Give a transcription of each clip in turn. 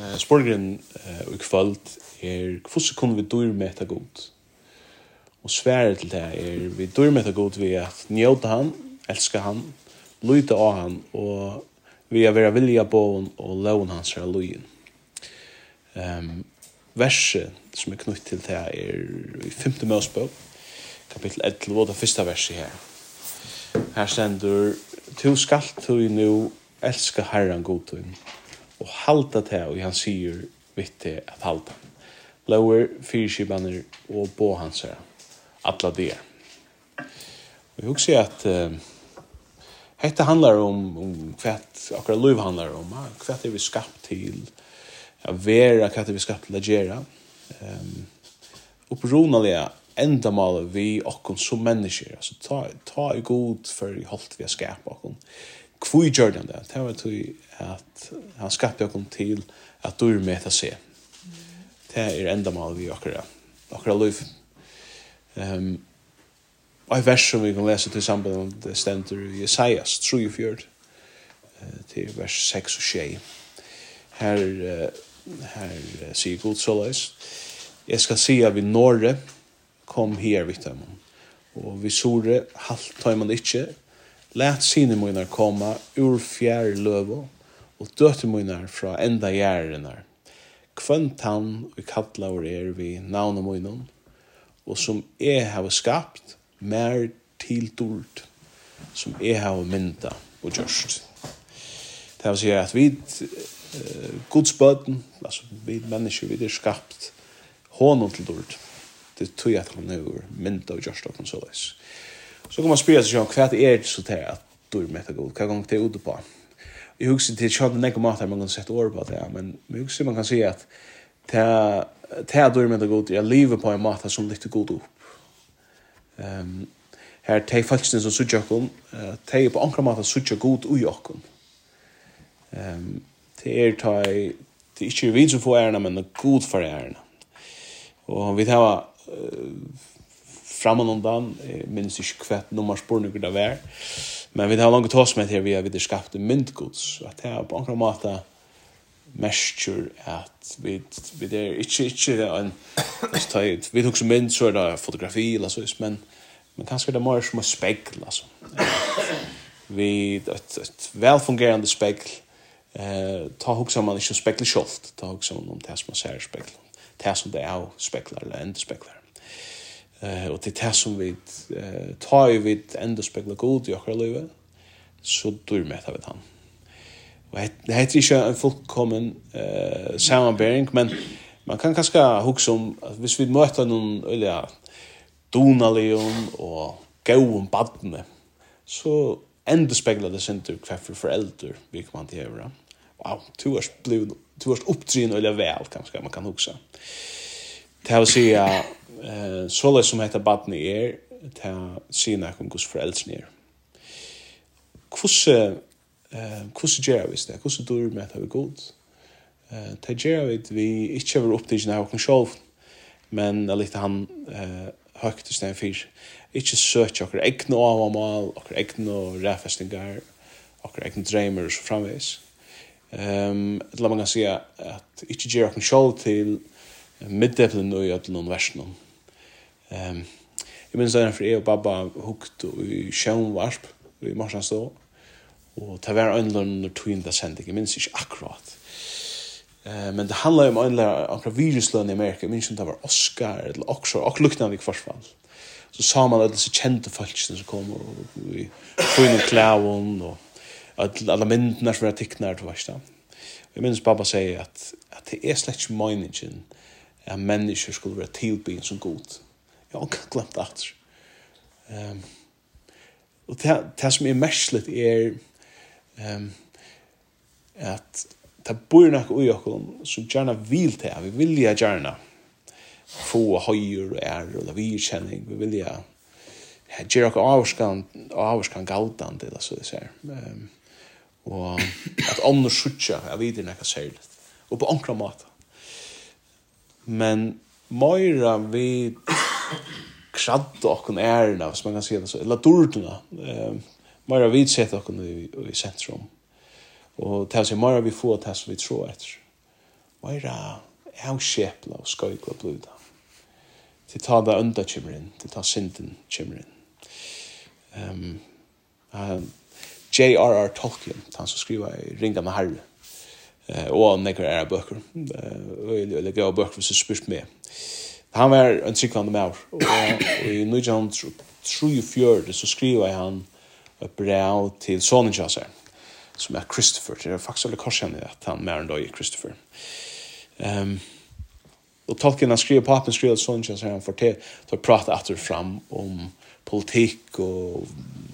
uh, eh uh, i kvöld er hvordan kunne vi dyr meta gott. Og sværet til det er vi dyr meta gott ved at njóta han, elska han, lyta av han og vi er vera vilja boen og loven hans er lojen. Um, verset som er knutt til det er i 5. Mosebok, kapittel 11, og det første verset her. Her stendur: «Tu skalt tu nu elska herran god og halda det og han sier vitte at halda. Blauer, fyrskibaner og båhansar, alla det. Vi husker at uh, hette handlar om om hva akkurat liv handlar om Hva er vi skapt til ja vera hva er vi skapt til å gjøre? Ehm um, enda endamála vi okkum som mennesker, altså ta ta i god for i holdt vi skapa okkum kvui gjør han det. Det var til at han skapte okkur til at du er med til å se. Det er enda mal vi akkurat, akkurat liv. Um, og i vers som vi kan lese til samband med det stender i Isaias 3 34, til vers 6 og 6. Her, uh, her uh, sier Gud så løs. Jeg skal si at vi nåre kom her vidt dem. Og vi sore halvt tar man ikke, Lät sine munar komma ur fjær løvo, og døte munar fra enda gjerrenar. Kvönt han og kattlaur er vi navna munan, og som jeg har skapt, mer til dult som jeg har mynda og gjørst. Det vil si at vi uh, godsbøten, altså vi mennesker, vi er skapt hånden til dult. Det tror jeg at han er mynda og gjørst av den såleis. Så Så kan man spyrja seg om hva er det så til at du er med god, hva gong det er ute på. Jeg husker til kjønne nekka mat her man kan sette år på det, men jeg husker man kan si at til at du er med god, jeg lever på en mat som lytter god opp. Um, her teg falskene som sutja okkom, uh, teg på ankra mat sutja god ui okkom. Um, det er teg, det er ikke vi som får ærena, men god for ærena. Og vi tar, uh, framanundan, jeg minnes ikke hva nummersporninger det var, men vi har langt hos med her, vi har vidt skapt myndgods, at det er på anker måte mestur at vi vi er ikkje ikkje ein stait vi hugsa mynd så er det fotografi eller så men men kanskje det er mer som å spegl altså. Vi ett ett välfungerande spegl eh ta hugsa man ikkje spegel sjølv ta hugsa man om det som man ser spegl det som det er speglar eller endur speglar. Eh och det är som vi eh tar ju vid ända spegla god i akra livet. så dur med av han. Och det heter inte en fullkommen eh sammanbäring men man kan kanske huxa om att hvis vi möter någon eller donalion och gåum badne så ända spegla det sig kvar för föräldrar vi man inte göra. Wow, du har blivit du har upptryn eller väl kanske man kan huxa. Det har sig eh, så såleis som heter Batni är ta sina kom gus frelsne er. Kusse eh kusse gera við stað, kusse med att hava god. Eh ta gera við við ikki hevur upptikna og sjálv, men alitt han eh högt høgt stein fyr. Inte search och eigna av amal, okkur eigna ræfestingar, okkur eigna dreimar og framvegis. Ehm, det la man kan sjá at ikki gera okkur sjálv til middeplen og í öllum versnum Ehm Jeg minns det for jeg og babba hukt i sjønvarp i morsan stå og det var øynlønn når tog inn det sendt jeg minns ikke akkurat eh, men det handla om en lønn akkurat viruslønn i Amerika jeg minns om det var Oscar eller Oxford og lukna vi kvarsfall så sa man alle disse kjente falskene som kom og vi får inn klævun og alle myndene som var tikknar til versta jeg minns babba sier at, at det er slett ikke meningen at mennesker skulle være tilbyen som god Jeg har ikke glemt det alt. Um, og det, det som er merslet er um, at det bor nok ui okkur som gjerne vil til, vi vilja gjerne få høyer og ære og lavirkjenning, vi vilja ja, gjøre okkur avskan, avskan galtan til, så det ser. Um, og at ånden skjutja, jeg vet ikke hva særlig, og på ankra måte. Men Moira vi kradd och en ärna, hvis man kan se det så, eller dordna, eh, mera vidsett och i, i centrum. Och det här mera vi får det som vi tror efter. Mera avskjepla og skojkla bluda. til ta da unda kommer in, till ta synden kommer in. Um, uh, J.R.R. Tolkien, han som skriver i Ringa med Harry, eh, og nekker er bøker, eh, og jeg legger av bøker hvis du spørst med. Eh, Han var en tryggvande med Og i 1934 så skriva han et brev til sonen Kjasser, som er Christopher. Det er faktisk veldig korsene at han mer enn døy er Christopher. Um, og Tolkien han skriver, papen skriver at sonen Kjasser, han får til å prate etter fram om politikk og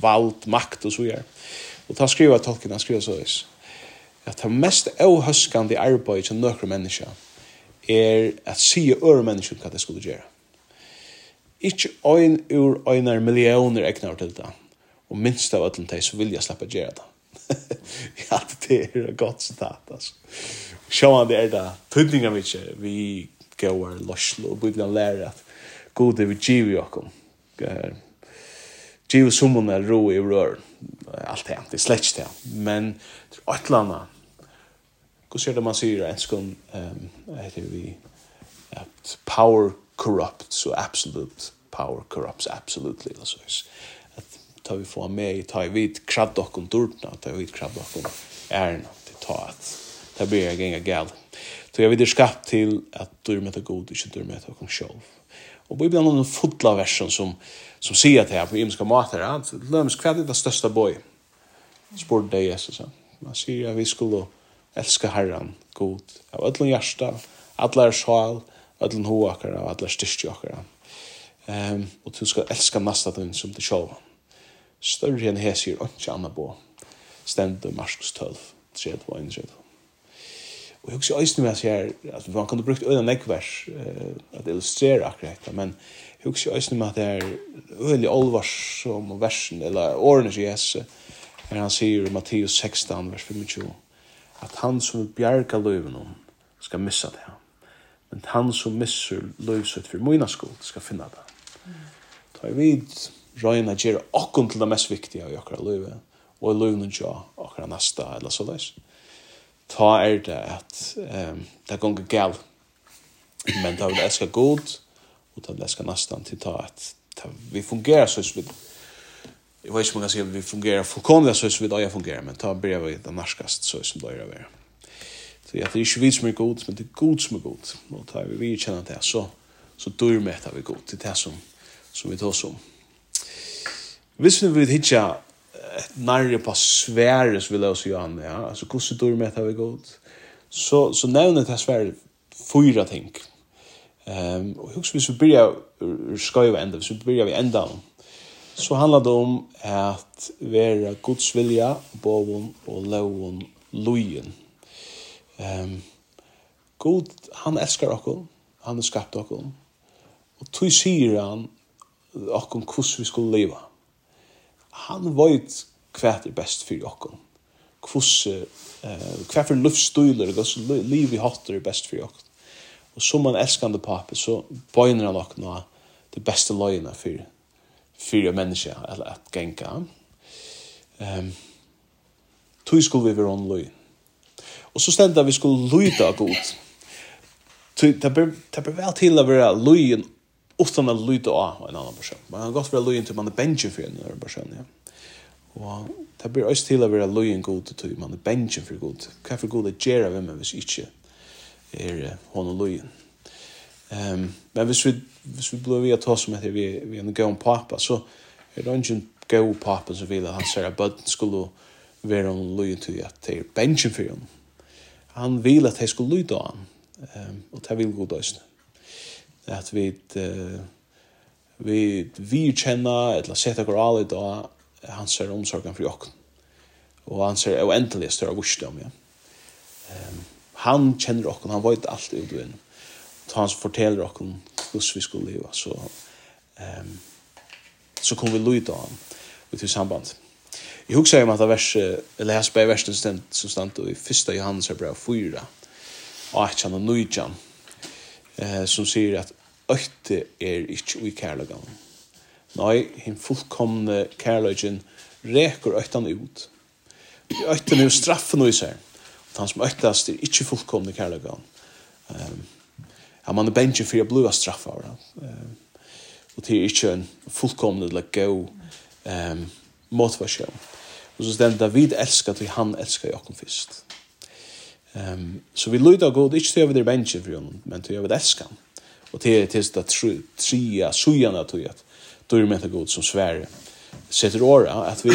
vald, makt og så gjør. Og ta skriver Tolkien, han skriver så, vis, at det mest avhøskande arbeid som nøkru menneska, er at sige øre mennesker hva det skulle gjøre. Ikke øyn ur einar millioner egnar til det, og minst av öllum teg så vil jeg slappa gjøre det. ja, det er et godt sitat, altså. Sjåan det er det, tøytninga mykje, vi går lorslo, og bygna lære at god er vi giv i okkom. Giv summon er ro i rør, alt det, det er slett det, men det er et eller annet hur ser det man säger en skon ehm heter vi? At power corrupts so absolute power corrupts absolutely alltså att ta vi få med ta vi krabb och kontorna ta vi krabb och är det ta att ta blir jag inga gal så jag vill det skapt till att du med det god inte du med det kon själv och vi blir en fotla version som som säger att här på imska matar att löms kvad det största boy sport day yes så man säger att vi skulle elska Herren, god, av ödlun hjärsta, allar sjal, ödlun hoakar, av alla styrstju akar. Um, og du ska elska nästa den som du sjálf. Større enn hesir, ikke anna bo. Stendu Marskos 12, 3, 1, 3. Og jeg husker øyne med at jeg, man kan ha brukt øyne nekvers uh, at illustrere akkurat dette, men jeg husker øyne med at det er øyne olvars som versen, eller årene til Jesus, når han sier i Matteus 16, vers 25, at han som vil bjerga løyven skal missa det. Men han som missar løyset for mina skuld skal finna det. Ta i vid røyna gjer okkur til det mest viktige i okkara løyve, og i løyven jo okkara nasta eller så leis. Ta er det at um, det gonger gal, men ta vil eska god, og ta vil eska nastan til ta at ta, vi fungerar så som vi jeg vet ikke om man kan si at vi fungerar fullkomlig så som vi da fungerar, men ta brev vi den narskast så som det är över. Så jag tror ikke vi som er god, men det er god som er god. Og tar vi vi känner det så, så dør vi etter vi god. Det er det som, som vi tar som. Hvis vi vil hitta et närre på svære, så vil jeg også gjøre det. Ja? Alltså hur dör med vi god. Så, så nevner det här sväre fyra ting. Um, og husk, hvis vi börja skoja ända? Så börjar vi enda, om så handlar det om att vara Guds vilja, boven och loven, lojen. Um, God, han älskar oss, han har skapt oss. Och tog säger han oss hur vi skulle leva. Han vet vad det är bäst för oss. Kvose, eh, hva for luftstøyler, hva liv vi hatt er best for oss. Og som en elskande pape, så bøyner han nok nå det beste løgene for fyra människa eller att gänga. Ehm um, tog skulle vi vara online. Och så stända vi skulle lyda gott. Det blir, det blir väl till att vara lojen utan att lyda av en annan person. Man kan gott vara lojen till man är bänken för en annan person, ja. Og det blir også til å være løyen god til man er bensjen for god. Hva for god er gjerne hvem hvis ikke er hånden løyen. Ehm men hvis vi hvis vi blir vi att ta som att vi vi en gå pappa så er det ingen gå pappa så vill han säga att skulle vara en loy till att till benchen för honom. Han vil at han skulle lyda han. Ehm og det vil god öst. At vi vi vi känna eller sätta går alle då han ser omsorgen for jokken. Og han ser uendelig større vursdom ja. Um, han kjenner okken, han vet alt ut och in ta hans forteller och om vi skulle leva så ehm um, så kom vi lyda han ut i samband. Jeg husker om at det verset, eller jeg spør verset ständ som stand i 1. Johannes brev 4 og att han nöjan eh som sier at Øyte er ikke ui kärlegan. Nei, hin fullkomne kärlegen reker øytan ut. Öktan er straffen og seg. Han som øytast er ikke fullkomne kærlegan. Ehm um, at man er bensje for å bli straffa av. Og det er ikke en fullkomne eller god um, motivasjon. Og så stendt David elsker til han elsker Jakob først. Um, så vi lyder av god, ikke til å vil er bensje for honom, men til jeg vil elsker han. Og til jeg tilstå tria sujana til at du er med av god som sverre setter åra at vi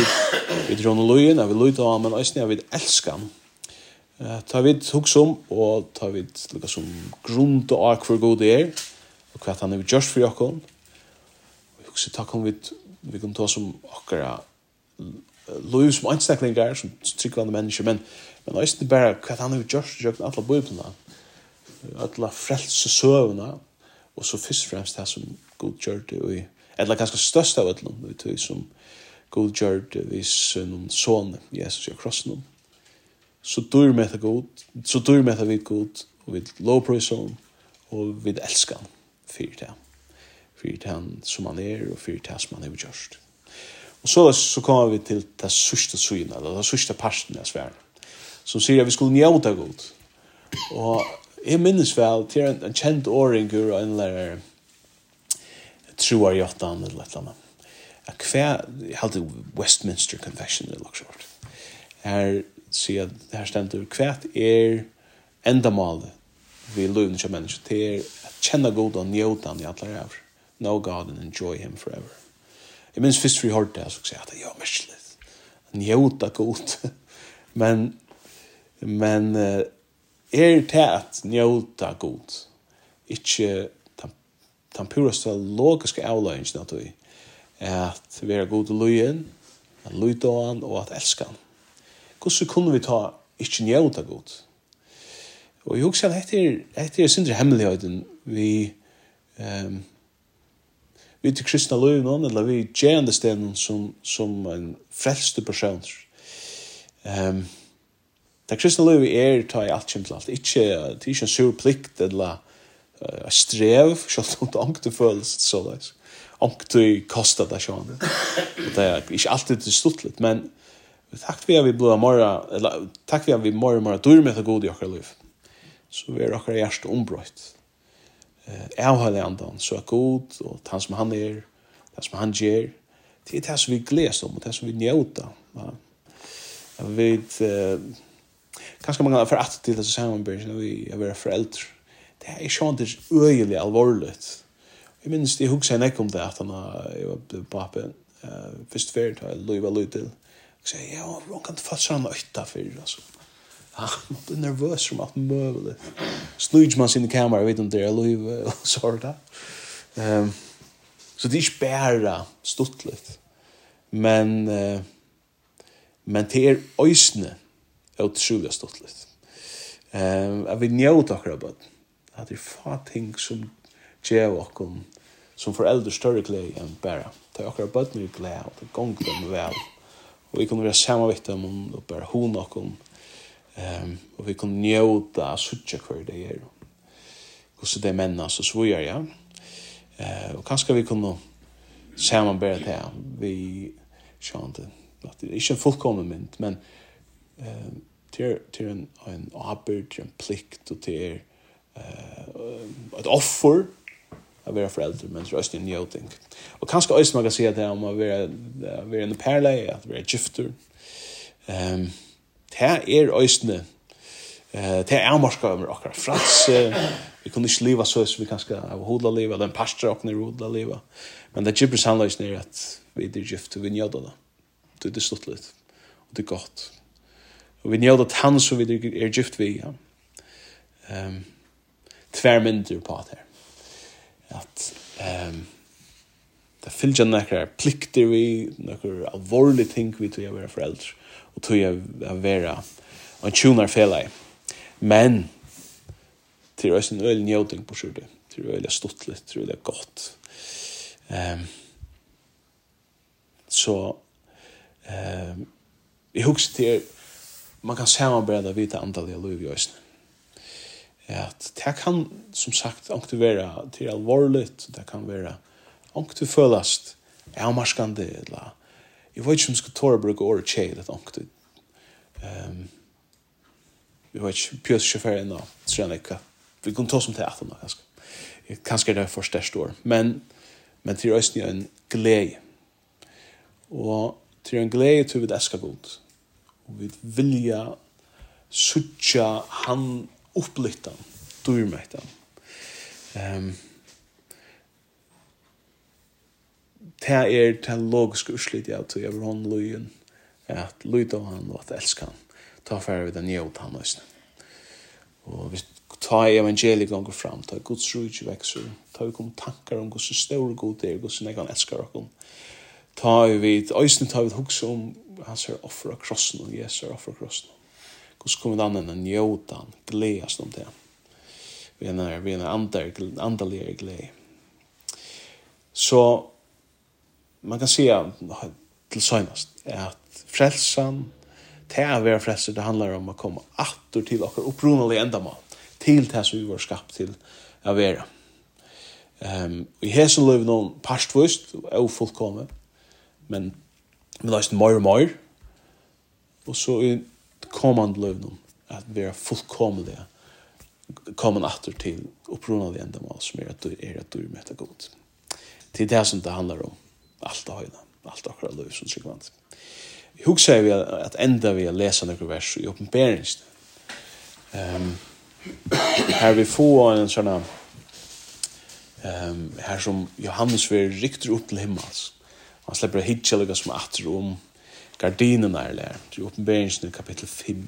vi dronner løyen, at vi lyder av han, men også når vi elsker han Eh, ta vid hugsom og ta vid lukka som grunn og ark for god er og hva han er just for jokken. Og hugsi takk om vid vi kan ta som akkara lov som anstaklingar som tryggvande mennesker men men eisen bare hva han er just for jokken alla bøyblina alla frelse søvna og så fyrst og fremst det som god gjør det og eller ganske størst av öllum vi tog som god gjør det vi noen sånne Jesus i krossen om så dyr med det god, så dyr med det vi god, og vi lovpriser han, og vi elsker han, fyrir det. Fyrir han som han er, og fyrir han som han er gjørst. Og så, så kommer vi til det sørste synet, eller det sørste parten av sværen, som sier at vi skulle njøte god. Og jeg minnes vel til en, en kjent åringer og en lærer, troar jottan eller et eller annet. Hva, jeg halte Westminster Confession i Luxembourg. Er se at det her stendur kvært er endamålet vi løvende som mennesker til at kjenne god og njøte han i alle ræver. Know God and enjoy him forever. Jeg minns først vi hørte det, så sier jeg at ja, mislit. Njøte god. men men er det at njøte god? Ikke den puraste logiske avløyningen at vi at vi er god og løyen, at løyte han og at elsker han hvordan kunne vi ta ikke njøta godt? Og jeg husker at dette er, dette er sindre hemmeligheten vi um, vi til kristna løyvnån, eller vi gjerne stedet som, som en frelste person. Um, det kristna løy er ta i alt kjent til alt. Ikke, det er ikke en sur plikt, eller uh, strev, selv om det ångte føles det Ångte kosta det sånn. Det er ikke alltid det stuttlet, men Takk för att vi blå mora eller takk för att vi mora mora dur med det goda i våra liv. Så vi är våra hjärsta ombrott. Eh avhålla andan så er god og han som han er, det som han ger. Det er det som vi gles om og det som vi njuter. Ja. Jag vet eh kanske man for at til till det så når vi er være foreldre, Det er är sånt det er øyelig alvorlig. Jeg minns det hugsa en om det at han var på appen. Eh först färd har jag lovat lite. Så sier ja, hon kan inte sånn øyta ötta altså. alltså. man blir nervøs som alt mövla. Sludge man sin kamera, vet om det, er eller hur sådär. Um, så det er ikke bare stått litt. Men, uh, men det er är utrolig stått litt. Um, jeg vil njøte akkurat på at det er få ting som gjør oss som foreldre større glede enn bare. Det er akkurat på att det är glädje och det gånger dem vel. Og vi kunne være samma vitt om og bare hun og om ehm och vi kunde njuta sucha för det är och så det männa så så gör jag eh och kanske vi kunde sammanbära det här vi sjönte att det är inte fullkommen mynd men eh till till en en arbete en plikt och till eh ett offer att vara förälder men så är det en. Och kanske också man kan säga det om att vara vara en parley att vara gifter. Ehm um, det är ösne eh det är marska med och frans vi kunde inte leva så som vi kanske av hodla leva den pastor och när hodla leva. Men det gibber handlar ju ner att vi det gift vi njöda då. Det är stuttligt. Och det är gott. Och vi njöda han så vi är gift vi. Ja. Ehm tvär mindre på det här at ehm det fylgja nekra plikter vi, nekra alvorlig ting vi tog jeg være foreldre, og tog jeg være en tjunar felai. Men, til er en øyelig njóting på skjordet, til er øyelig stuttligt, til er øyelig godt. Um, så, um, jeg husker til, man kan samarbeida vita antallet av liv i øyne at det kan, som sagt, ångte være til alvorligt, det kan være ångte følast avmarskande, eller jeg vet ikke om jeg skal tåre bruke året tjej, det ångte. Um, jeg vet ikke, pjøs sjåfer ennå, tror jeg ikke. Vi kan ta som til etter nå, kanskje. Kanskje det er for største år, men, men til øyne er en glede. Og til en glede til vi det skal godt. Og vi vilja sutja han upplyttan, dyrmäktan. Um, det er den logiske urslit jeg tog over hånd løyen, at løyta han og at elska han. Ta færre vid den njøta han løsne. Og vi ta evangeliet gonger fram, ta Guds rujtje vekser, ta vi kom tankar om Guds større god er, Guds negan elskar okkon. Ta vi vid, ta vi hugsa om hans er her offra krossen og Jesu offra krossen. Hvordan kommer det an enn njóta, gledes om det. Vi er nær, vi er nær glede. Så man kan säga til søgnast at frelsen, til å være frelser, det handlar om å komme atter til och upprunna endamål, til det som vi var skapt til å være. Ehm um, vi har så lever noen pastvist og fullkomme, men vi løy mer og mer og så i kommande løvnum, at vera fullkomlige, komman atter til opprunalig endamal, som er at du er at du er med god. Til det som det handlar om, alt det høyna, alt akkurat løv som tryggvand. Vi hugsar vi at enda vi har lesa några vers i oppenberingsne. Um, her vi får en sånn um, her som Johannes vil rikter opp til himmels. Han slipper å hitja lukka som atter om gardinen er lær. Det er oppenberingen i kapittel 5.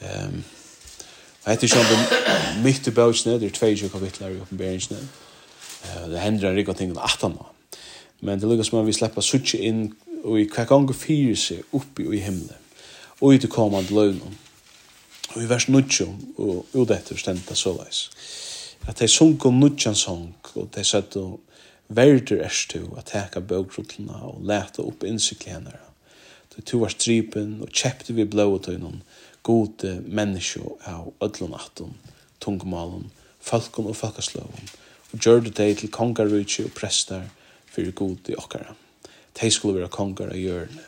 Um, og etter sånn mitt i bøkene, det er 22 kapitler i oppenberingen. Uh, det hender en rikka ting om 18 nå. Men det lukkar som om vi slipper suttje inn og i hver gang fyrir seg oppi i himmelen. Og i til kommand løgnen. Og i vers 9 og ut etter stendta såleis. At de sunk sunko nutjan song og de satt og verder erstu at teka bøkrutluna og leta opp innsikli hennara Då to var stripen og kjepte vi blå åt honom. Gode människor av ödlon atton, tungmalen, falkon og falkaslöven. Og gjør det deg til kongarutsi og prästar för god i okkara. De skulle være konger av hjørne.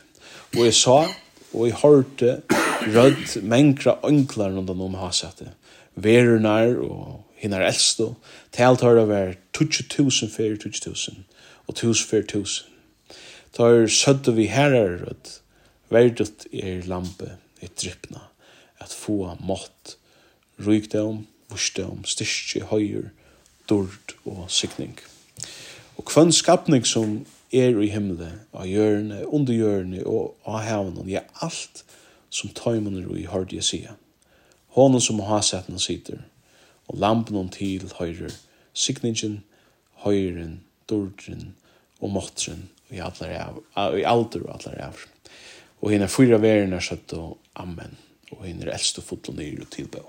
Og jeg sa, og jeg hørte rødt mengre ønkler når de har sett det. Verunar och hinnar eldstå. Talt har det vært 20.000 fyrir 20.000 og 1000 fyrir 1000. Da er sødde vi herrer rødt Verdut er lampe, er dryppna, at få mått, rykdom, vursdom, styrke, høyer, dord og sikning. Og kvann skapning som er i himmelen, av hjørne, under hjørne og av hevnen, ja, alt som tøymen er i hørte jeg sier. Hånden som har sett den sitter, og lampen om til høyre, sikningen, høyren, dordren og måttren, og i alder og alder og alder Og henne fyra verene søtt og amen. Og henne er eldst og nyr og tilbø.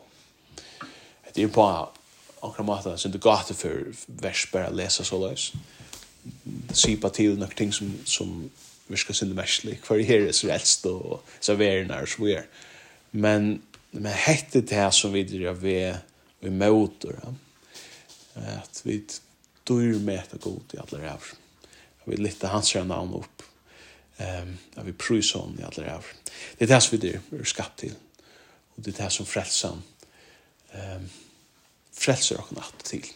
Det er på akkurat måte som du gata for vers bare lesa så løs. Sipa til nok ting som, som virka sin merslig. For her er så eldst og så verene er så vi er. Men, men hette det her som vi drar ved vi møter. Ja? At vi dyr med god i alle rævr. Vi lytter hans navn opp ehm um, vi prøyser om i alle her. Det er det som vi er skapt til, og det er det som frelser, um, frelser dere natt til.